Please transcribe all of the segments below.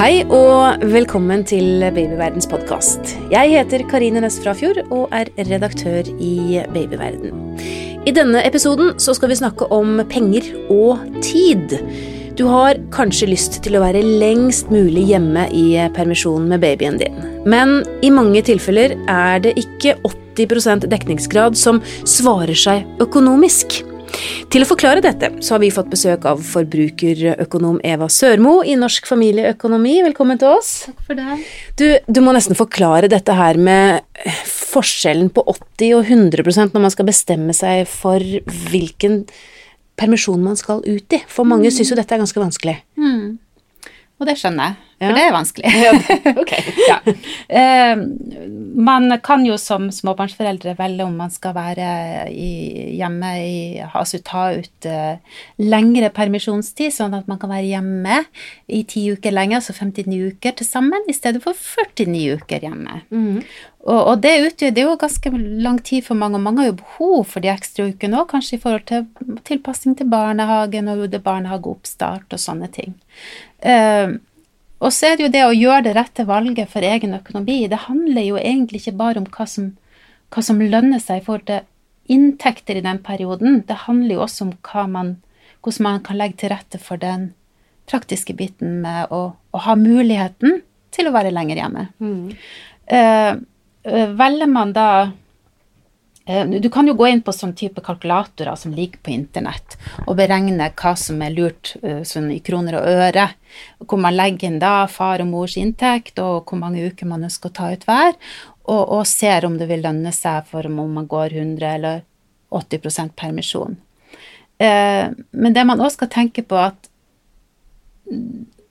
Hei og velkommen til Babyverdens podkast. Jeg heter Karine Næss Frafjord og er redaktør i Babyverden. I denne episoden så skal vi snakke om penger og tid. Du har kanskje lyst til å være lengst mulig hjemme i permisjon med babyen din. Men i mange tilfeller er det ikke 80% dekningsgrad som svarer seg økonomisk. Til å forklare dette så har vi fått besøk av forbrukerøkonom Eva Sørmo i Norsk familieøkonomi. Velkommen til oss. Takk for det. Du, du må nesten forklare dette her med forskjellen på 80 og 100% når man skal bestemme seg for hvilken permisjon man skal ut i. For mange mm. syns jo dette er ganske vanskelig. Mm. Og det skjønner jeg, for ja. det er vanskelig. Ja, okay. ja. eh, man kan jo som småbarnsforeldre velge om man skal være i, hjemme i Altså ta ut uh, lengre permisjonstid, sånn at man kan være hjemme i ti uker lenger, altså 59 uker til sammen, i stedet for 49 uker hjemme. Mm. Og, og, det utgjør det er jo ganske lang tid for mange, og mange har jo behov for de ekstra ukene òg, kanskje i forhold til tilpassing til barnehagen og barnehageoppstart og sånne ting. Uh, og så er det jo det å gjøre det rette valget for egen økonomi. Det handler jo egentlig ikke bare om hva som, hva som lønner seg forhold til inntekter i den perioden. Det handler jo også om man, hvordan man kan legge til rette for den praktiske biten med å, å ha muligheten til å være lenger hjemme. Mm. Uh, velger man da du kan jo gå inn på sånn type kalkulatorer som ligger på internett, og beregne hva som er lurt sånn i kroner og øre. Hvor man legger inn da far og mors inntekt, og hvor mange uker man ønsker å ta ut hver. Og, og ser om det vil lønne seg for om man går 100 eller 80% permisjon. men det man også skal tenke på, at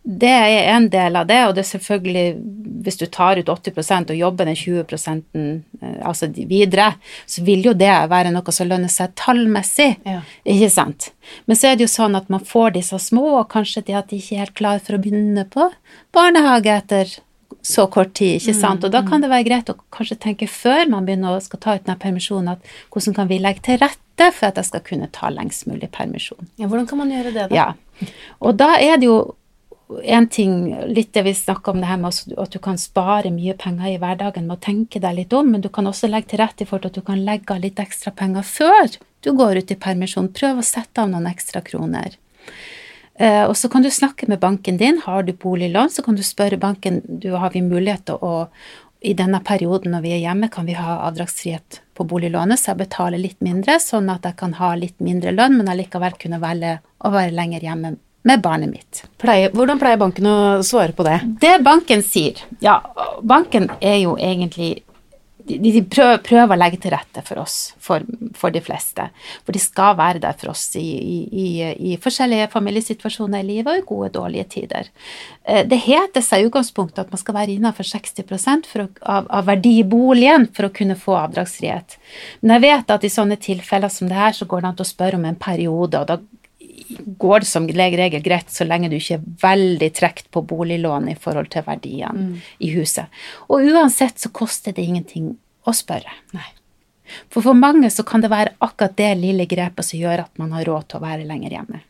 det er en del av det, og det er selvfølgelig Hvis du tar ut 80% og jobber den 20% eh, altså videre, så vil jo det være noe som lønner seg tallmessig, ja. ikke sant? Men så er det jo sånn at man får disse små, og kanskje de at de ikke er helt klare for å begynne på barnehage etter så kort tid, ikke sant? Og da kan det være greit å kanskje tenke før man begynner å skal ta ut denne permisjonen, at hvordan kan vi legge til rette for at jeg skal kunne ta lengst mulig permisjon? Ja, hvordan kan man gjøre det, da? Ja. Og da er det jo en ting, litt det vi snakka om det her med at du kan spare mye penger i hverdagen med å tenke deg litt om, men du kan også legge til rette for at du kan legge av litt ekstra penger før du går ut i permisjon. Prøv å sette av noen ekstra kroner. Eh, og så kan du snakke med banken din. Har du boliglån, så kan du spørre banken du har vi mulighet til å i denne perioden når vi er hjemme, kan vi ha avdragsfrihet på boliglånet, så jeg betaler litt mindre, sånn at jeg kan ha litt mindre lønn, men allikevel kunne velge å være lenger hjemme med barnet mitt. Pleier, hvordan pleier banken å svare på det? Det banken sier Ja, banken er jo egentlig de, de prøver, prøver, å legge til rette for oss, for, for, de fleste. For de skal være der for oss i, i, i forskjellige familiesituasjoner i livet og i gode, dårlige tider. Eh, det heter seg i utgangspunktet at man skal være innenfor 60 å, av, av verdi i boligen for å kunne få avdragsfrihet. Men jeg vet at i sånne tilfeller som det her, så går det an til å spørre om en periode, og da går det som regel greit så lenge du ikke er veldig trukket på boliglån i forhold til verdiene mm. i huset. Og uansett så koster det ingenting å spørre. Nei. For for mange så kan det være akkurat det lille grepet som gjør at man har råd til å være lenger hjemme.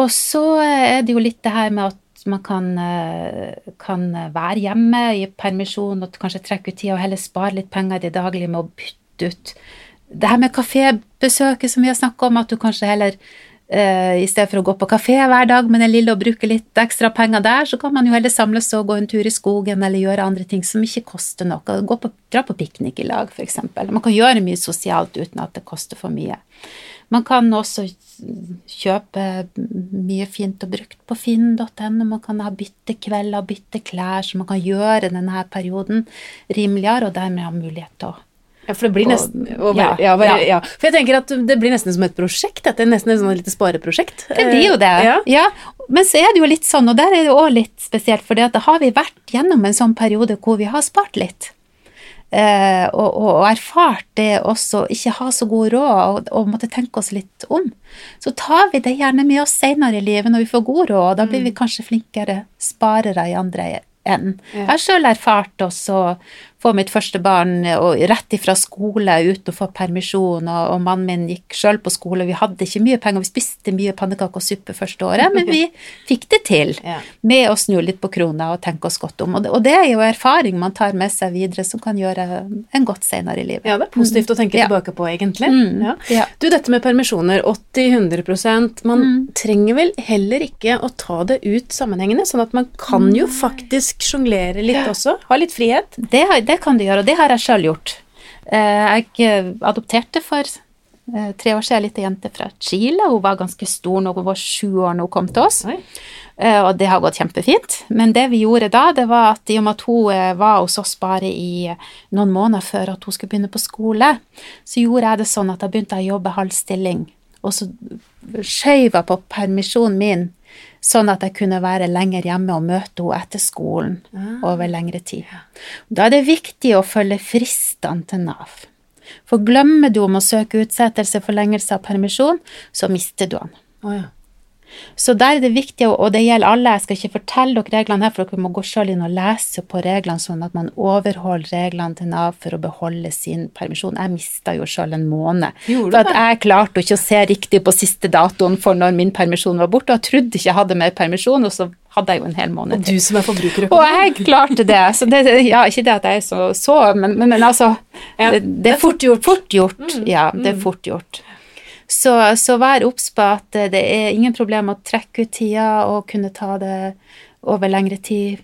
Og så er det jo litt det her med at man kan, eh, kan være hjemme i permisjon og kanskje trekke ut tid og heller spare litt penger i det daglige med å bytte ut det her med kafébesøket som vi har snakka om, at du kanskje heller uh, i stedet for å gå på kafé hver dag med den lille og bruke litt ekstra penger der, så kan man jo heller samles og gå en tur i skogen eller gjøre andre ting som ikke koster noe. Gå på, dra på piknik i lag, f.eks. Man kan gjøre mye sosialt uten at det koster for mye. Man kan også kjøpe mye fint og brukt på finn.no. Man kan ha byttekvelder og bytteklær, så man kan gjøre denne perioden rimeligere, og dermed ha mulighet til å ja, for det blir nesten og, ja, ja, bare, ja, For jeg tenker at det blir nesten som et prosjekt. Dette nesten et sånn lite spareprosjekt. Det blir jo det. Ja. Men så er det jo litt sånn, og der er det òg litt spesielt, for da har vi vært gjennom en sånn periode hvor vi har spart litt. Eh, og, og, og, erfart det også, ikke ha så god råd og, og, måtte tenke oss litt om. Så tar vi det gjerne med oss senere i livet når vi får god råd, og da blir vi mm. kanskje flinkere sparere i andre. Ja. Jeg har sjøl erfart også få mitt første barn og rett ifra skole uten å få permisjon, og, og mannen min gikk sjøl på skole. Vi hadde ikke mye penger, vi spiste mye pannekaker og suppe første året, men vi fikk det til Ja. med å snu litt på krona og tenke oss godt om. Og det, og det er jo erfaring man tar med seg videre som kan gjøre en godt senere i livet. Ja, det er positivt å tenke Ja. tilbake på, egentlig. Mm, Ja. ja. Du, dette med permisjoner, 80-100% Man trenger vel heller ikke å ta det ut sammenhengende, sånn at man kan jo faktisk sjonglere litt også. Ha litt frihet. Det, har- det kan du gjøre, og det har jeg sjøl gjort. Eh, Jeg eh, adopterte for eh, tre år siden ei lita jente fra Chile. Hun var ganske stor når hun var sju år når hun kom til oss. Oi. Og det har gått kjempefint. Men det vi gjorde da, det var at i og med at hun var hos oss bare i noen måneder før at hun skulle begynne på skole, så gjorde jeg det sånn at da begynte jeg å jobbe halv stilling. Og så skjøv jeg på permisjonen min, sånn at jeg kunne være lenger hjemme og møte henne etter skolen over lengre tid. Da er det viktig å følge fristene til Nav. For glemmer du om å søke utsettelse, forlengelse av permisjon, så mister du den. Oh, ja. Så der er det viktig, og det gjelder alle, jeg skal ikke fortelle dere reglene her, for dere må gå selv inn og lese på reglene, sånn at man overholder reglene til Nav for å beholde sin permisjon. Jeg mista jo selv en måned. Gjorde For at jeg klarte ikke å se riktig på siste datoen for når min permisjon var borte, og jeg trodde ikke jeg hadde mer permisjon, og så hadde jeg jo en hel måned Og til. du som er Og jeg klarte det. Så det ja, ikke det at jeg er så, så men, men, men altså Ja, det, det er fort gjort. Fort gjort. Ja, det er fort gjort. Så, så vær obs på at eh, det er ingen problem å trekke ut tida og kunne ta det over lengre tid,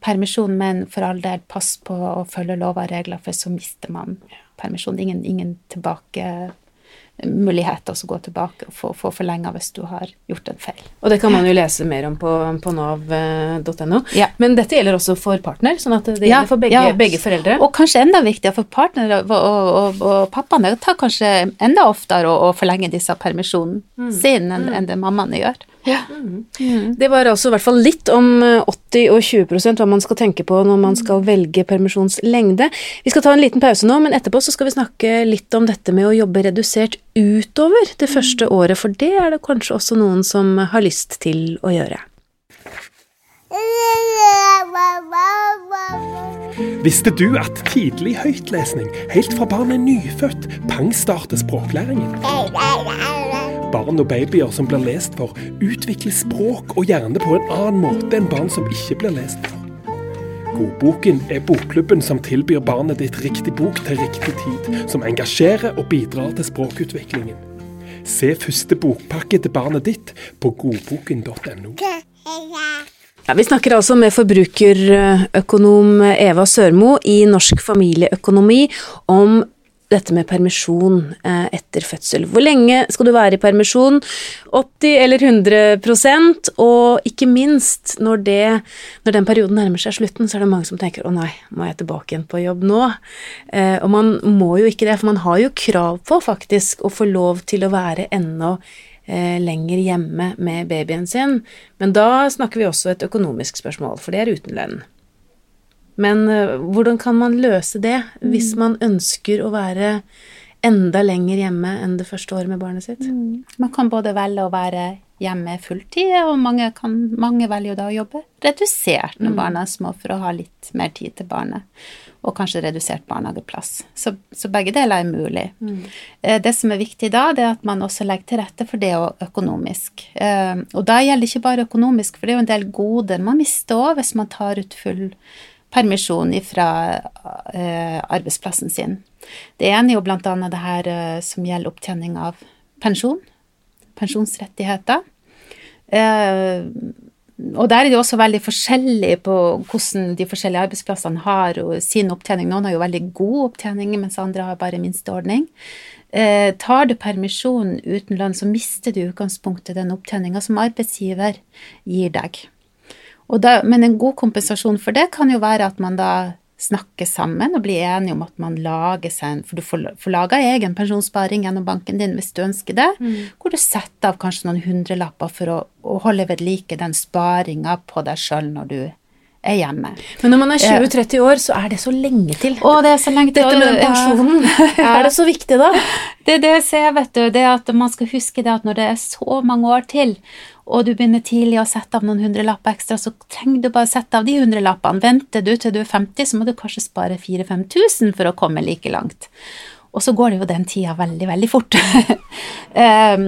permisjon, men for all del, pass på å følge lover og regler, for så mister man permisjon. Ingen, ingen tilbake muligheter å gå tilbake og få, få forlenga hvis du har gjort en feil. Og det kan man jo lese mer om på, på nav.no. Ja. Men dette gjelder også for partner, sånn at det gjelder Ja, for begge, ja. begge foreldre. Og kanskje enda viktigere for partner og, og, og, og pappaene tar kanskje enda oftere å, forlenge disse permisjonen sin enn enn det mammaene gjør. Det var altså i hvert fall litt om eh, 80 og 20 hva man skal tenke på når man skal velge permisjonslengde. Vi skal ta en liten pause nå, men etterpå så skal vi snakke litt om dette med å jobbe redusert utover det første året, for det er det kanskje også noen som har lyst til å gjøre. Visste du at tidlig høytlesning, helt fra barnet er nyfødt, pangstarter språklæringen? Barn og babyer som blir lest for, utvikler språk og hjerne på en annen måte enn barn som ikke blir lest for. Godboken er bokklubben som tilbyr barnet ditt riktig bok til riktig tid, som engasjerer og bidrar til språkutviklingen. Se første bokpakke til barnet ditt på godboken.no. Ja, vi snakker altså med forbrukerøkonom Eva Sørmo i Norsk familieøkonomi om dette med permisjon eh, etter fødsel. Hvor lenge skal du være i permisjon? 80 eller 100% Og ikke minst, når, det, når den perioden nærmer seg slutten, så er det mange som tenker å nei, må jeg tilbake igjen på jobb nå? Eh, og man må jo ikke det, for man har jo krav på faktisk å få lov til å være ennå eh, lenger hjemme med babyen sin. Men da snakker vi også et økonomisk spørsmål, for det er uten lønn. Men eh, hvordan kan man løse det hvis man ønsker å være enda lenger hjemme enn det første året med barnet sitt? Man kan både velge å være hjemme fulltid, og mange, kan, mange velger da å jobbe redusert når barna er små, for å ha litt mer tid til barnet. Og kanskje redusert barnehageplass. Så, så begge deler er mulig. Eh, Det som er viktig da, det er at man også legger til rette for det økonomisk. Eh, Og da gjelder det ikke bare økonomisk, for det er jo en del goder man mister òg hvis man tar ut full permisjon fra arbeidsplassen sin. Det ene er jo blant annet det her eh, som gjelder opptjening av pensjon pensjonsrettigheter. Eh, og der er det også veldig forskjellig på hvordan de forskjellige arbeidsplassene har sin opptjening. Noen har jo veldig god opptjening, mens andre har bare minsteordning. Eh, tar du permisjon uten lønn, så mister du i utgangspunktet den opptjeninga som arbeidsgiver gir deg. Og da, men en god kompensasjon for det kan jo være at man da snakker sammen og blir enige om at man lager seg en For du får, får laga egen pensjonssparing gjennom banken din hvis du ønsker det, hvor du setter av kanskje noen hundrelapper for å, å holde ved like den sparinga på deg sjøl når du er hjemme. Men når man er 20-30 år, så er det så lenge til. Å, det er så lenge til. Dette med den pensjonen, er det så viktig da? Det er det jeg ser, vet du. Det at man skal huske det at når det er så mange år til, og du begynner tidlig å sette av noen hundrelapper ekstra, så trenger du bare å sette av de hundrelappene. Venter du til du er 50, så må du kanskje spare 4000-5000 for å komme like langt. Og så går det jo den tida veldig, veldig fort. um,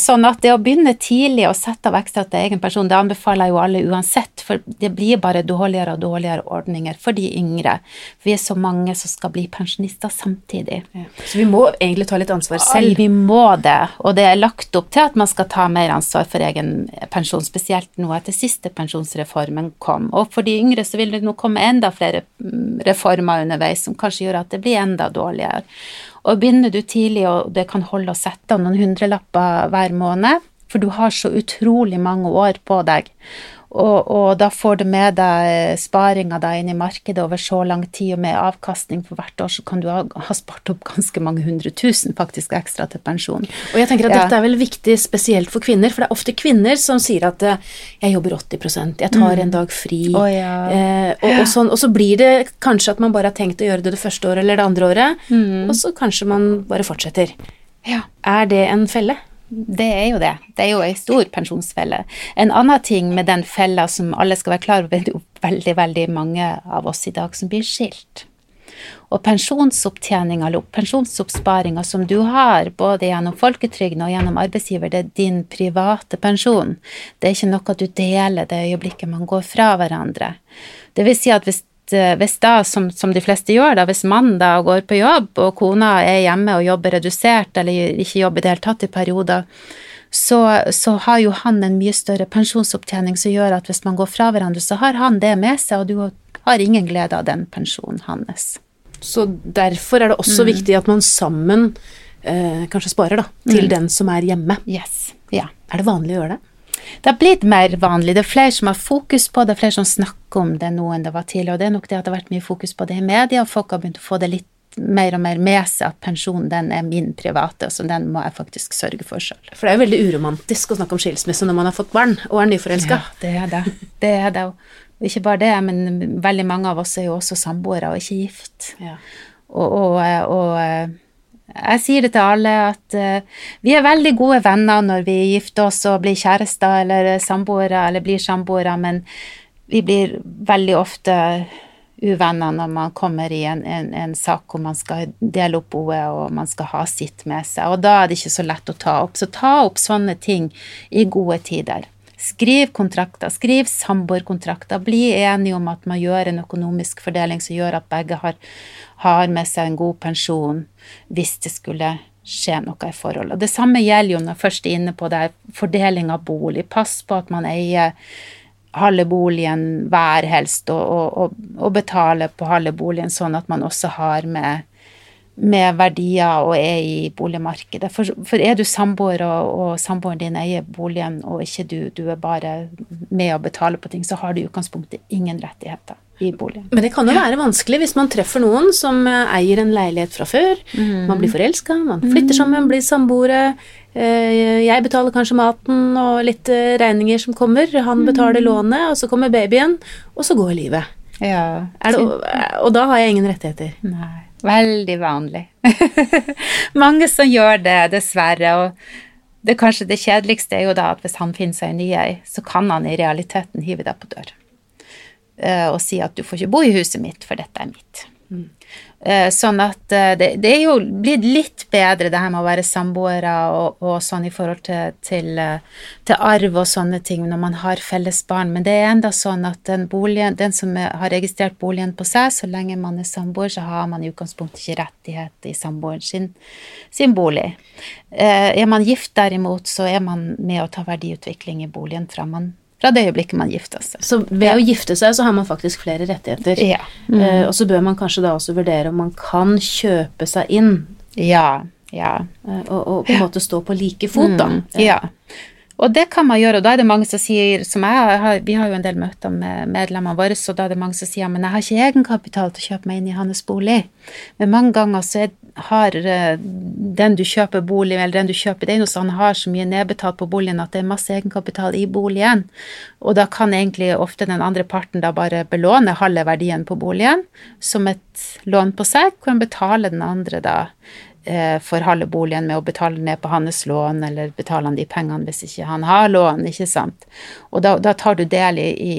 sånn at det å begynne tidlig å sette av ekstra til egen person, det anbefaler jo alle uansett, for det blir bare dårligere og dårligere ordninger for de yngre. Vi er så mange som skal bli pensjonister samtidig. Ja. Så vi må egentlig ta litt ansvar selv? Vi må det, og det er lagt opp til at man skal ta mer ansvar for egen pensjon, spesielt nå etter siste pensjonsreformen kom. Og for de yngre så vil det nå komme enda flere mm, reformer underveis som kanskje gjør at det blir enda dårligere. Og begynner du tidlig, og det kan holde å sette av noen hundrelapper hver måned, for du har så utrolig mange år på deg, og, og da får du med deg sparinga inn i markedet over så lang tid, og med avkastning for hvert år, så kan du ha, ha spart opp ganske mange hundre tusen faktisk ekstra til pensjon. Og jeg tenker at ja. dette er vel viktig spesielt for kvinner, for det er ofte kvinner som sier at eh, jeg jobber 80% jeg tar mm. en dag fri, oh, ja. eh, og, og, sånn, og, så blir det kanskje at man bare har tenkt å gjøre det det første året eller det andre året, mm. og så kanskje man bare fortsetter. Ja. Er det en felle? Det er jo det. Det er jo ei stor pensjonsfelle. En annen ting med den fella som alle skal være klar over, det er jo veldig, veldig mange av oss i dag som blir skilt. Og pensjonsopptjeninga eller pensjonsoppsparinga som du har, både gjennom folketrygden og gjennom arbeidsgiver, det er din private pensjon. Det er ikke noe du deler det øyeblikket man går fra hverandre. Det vil si at hvis hvis da, som, som, de fleste gjør, da, hvis mannen da går på jobb, og kona er hjemme og jobber redusert, eller ikke jobber i det hele tatt i perioder, så, så, har jo han en mye større pensjonsopptjening som gjør at hvis man går fra hverandre, så har han det med seg, og du har ingen glede av den pensjonen hans. Så derfor er det også mm. viktig at man sammen eh, kanskje sparer, da, til mm. den som er hjemme. Yes, ja. Er det vanlig å gjøre det? Det har blitt mer vanlig. Det er flere som har fokus på det, det er flere som snakker om det nå enn det var tidligere. Og det er nok det at det har vært mye fokus på det i media, og folk har begynt å få det litt mer og mer med seg at pensjonen den er min private, så den må jeg faktisk sørge for sjøl. For det er jo veldig uromantisk å snakke om skilsmisse når man har fått barn og er nyforelska. Ja, det er det. Det er det. Og ikke bare det, men veldig mange av oss er jo også samboere og ikke gift. Ja. Og, og, og jeg sier det til alle at uh, vi er veldig gode venner når vi gifter oss og blir kjærester eller samboere eller blir samboere, men vi blir veldig ofte uvenner når man kommer i en, en, en, sak hvor man skal dele opp boet og man skal ha sitt med seg, og da er det ikke så lett å ta opp. Så ta opp sånne ting i gode tider. Skriv kontrakter, skriv samboerkontrakter, bli enige om at man gjør en økonomisk fordeling som gjør at begge har, har med seg en god pensjon hvis det skulle skje noe i forholdet. Det samme gjelder jo når først er inne på det fordeling av bolig. Pass på at man eier halve boligen hver helst, og, og, og betaler på halve boligen, sånn at man også har med med verdier og er i boligmarkedet. For, for er du samboer, og, og, samboeren din eier boligen, og ikke du, du er bare med å betale på ting, så har du i utgangspunktet ingen rettigheter i boligen. Men det kan jo være vanskelig hvis man treffer noen som eier en leilighet fra før. Mm. Man blir forelska, man flytter mm. sammen, blir samboere. Eh, jeg betaler kanskje maten og litt eh, regninger som kommer. Han betaler mm. lånet, og så kommer babyen, og så går livet. Ja. Det, og da har jeg ingen rettigheter. Nei. Veldig vanlig. Mange som gjør det, dessverre. Og det kanskje det kjedeligste er jo da at hvis han finner seg en ny ei, så kan han i realiteten hive deg på dør uh, og si at du får ikke bo i huset mitt, for dette er mitt. Mm. Sånn at eh, det, det, er jo blitt litt bedre, det her med å være samboere og, og, sånn i forhold til, til, eh, til, arv og sånne ting når man har felles barn, men det er enda sånn at den, boligen, den som har registrert boligen på seg, så lenge man er samboer, så har man i utgangspunktet ikke rettighet i samboeren sin, sin bolig. Er man gift derimot, så er man med å ta verdiutvikling i boligen fra man fra det øyeblikket man gifter seg. Så ved ja. å gifte seg, så har man faktisk flere rettigheter. Ja. Mm. Uh, og så bør man kanskje da også vurdere om man kan kjøpe seg inn. Ja. Ja. Uh, og, og, på en måte stå på like fot, mm. da. Ja. Og det kan man gjøre, og da er det mange som sier, som jeg har, vi har jo en del møter med medlemmene våre, så da er det mange som sier men jeg har ikke egenkapital til å kjøpe meg inn i hans bolig. Men mange ganger så er har eh, den du kjøper bolig eller den du kjøper, den hos, sånn har så mye nedbetalt på boligen at det er masse egenkapital i boligen. Og da kan egentlig ofte den andre parten da bare belåne halve verdien på boligen som et lån på seg, hvor han betaler den andre da for halve boligen med å betale ned på hans lån, eller betale han de pengene hvis ikke han har lån, ikke sant. Og da, da tar du del i, i,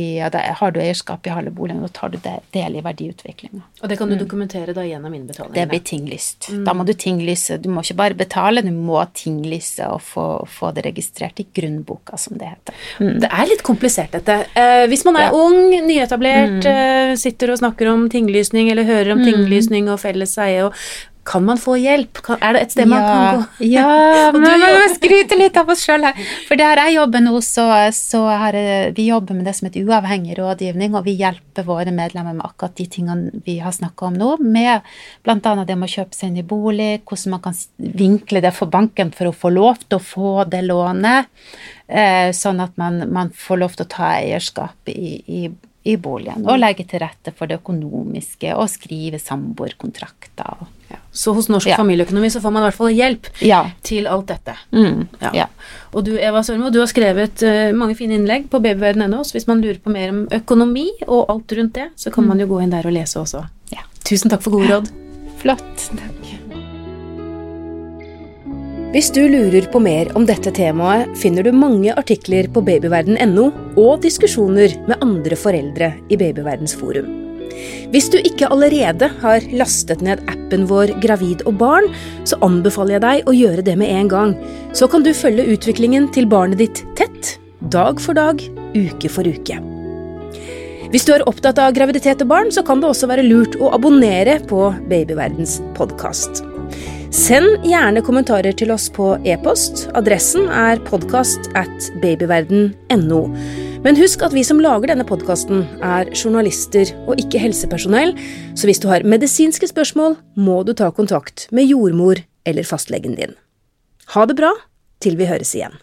i ja, da har du eierskap i halve boligen, og da tar du del i verdiutviklinga. Og det kan du dokumentere da gjennom innbetalingene? Det blir tinglyst. Mm. Da må du tinglyse. Du må ikke bare betale, du må tinglyse og få, få det registrert i grunnboka, som det heter. Mm. Det er litt komplisert, dette. Eh, hvis man er ja. ung, nyetablert, mm. eh, sitter og snakker om tinglysning, eller hører om mm. tinglysning og felles eie, og kan man få hjelp? er det et sted man kan gå? ja, men vi må skryte litt av oss sjøl her. For der jeg jobber nå, så, så har vi jobber med det som heter uavhengig rådgivning, og vi hjelper våre medlemmer med akkurat de tingene vi har snakka om nå, med bl.a. det med å kjøpe seg inn i bolig, hvordan man kan vinkle det for banken for å få lov til å få det lånet, eh, sånn at man, man får lov til å ta eierskap i, i i boligen, og legge til rette for det økonomiske og skrive samboerkontrakter. Ja. Så hos Norsk ja. familieøkonomi så får man i hvert fall hjelp ja. til alt dette. Mm. Ja. Og du Eva Sørmo, du har skrevet uh, mange fine innlegg på babyverden.no, så hvis man lurer på mer om økonomi og alt rundt det, så kan mm. man jo gå inn der og lese også. Tusen takk for gode råd. Flott. Hvis du lurer på mer om dette temaet, finner du mange artikler på babyverden.no og diskusjoner med andre foreldre i Babyverdens forum. Hvis du ikke allerede har lastet ned appen vår Gravid og barn, så anbefaler jeg deg å gjøre det med en gang. Så kan du følge utviklingen til barnet ditt tett, dag for dag, uke for uke. Hvis du er opptatt av graviditet og barn, så kan det også være lurt å abonnere på Babyverdens podkast. Send gjerne kommentarer til oss på e-post. Adressen er podkast at babyverden.no. Men husk at vi som lager denne podkasten, er journalister og ikke helsepersonell, så hvis du har medisinske spørsmål, må du ta kontakt med jordmor eller fastlegen din. Ha det bra til vi høres igjen.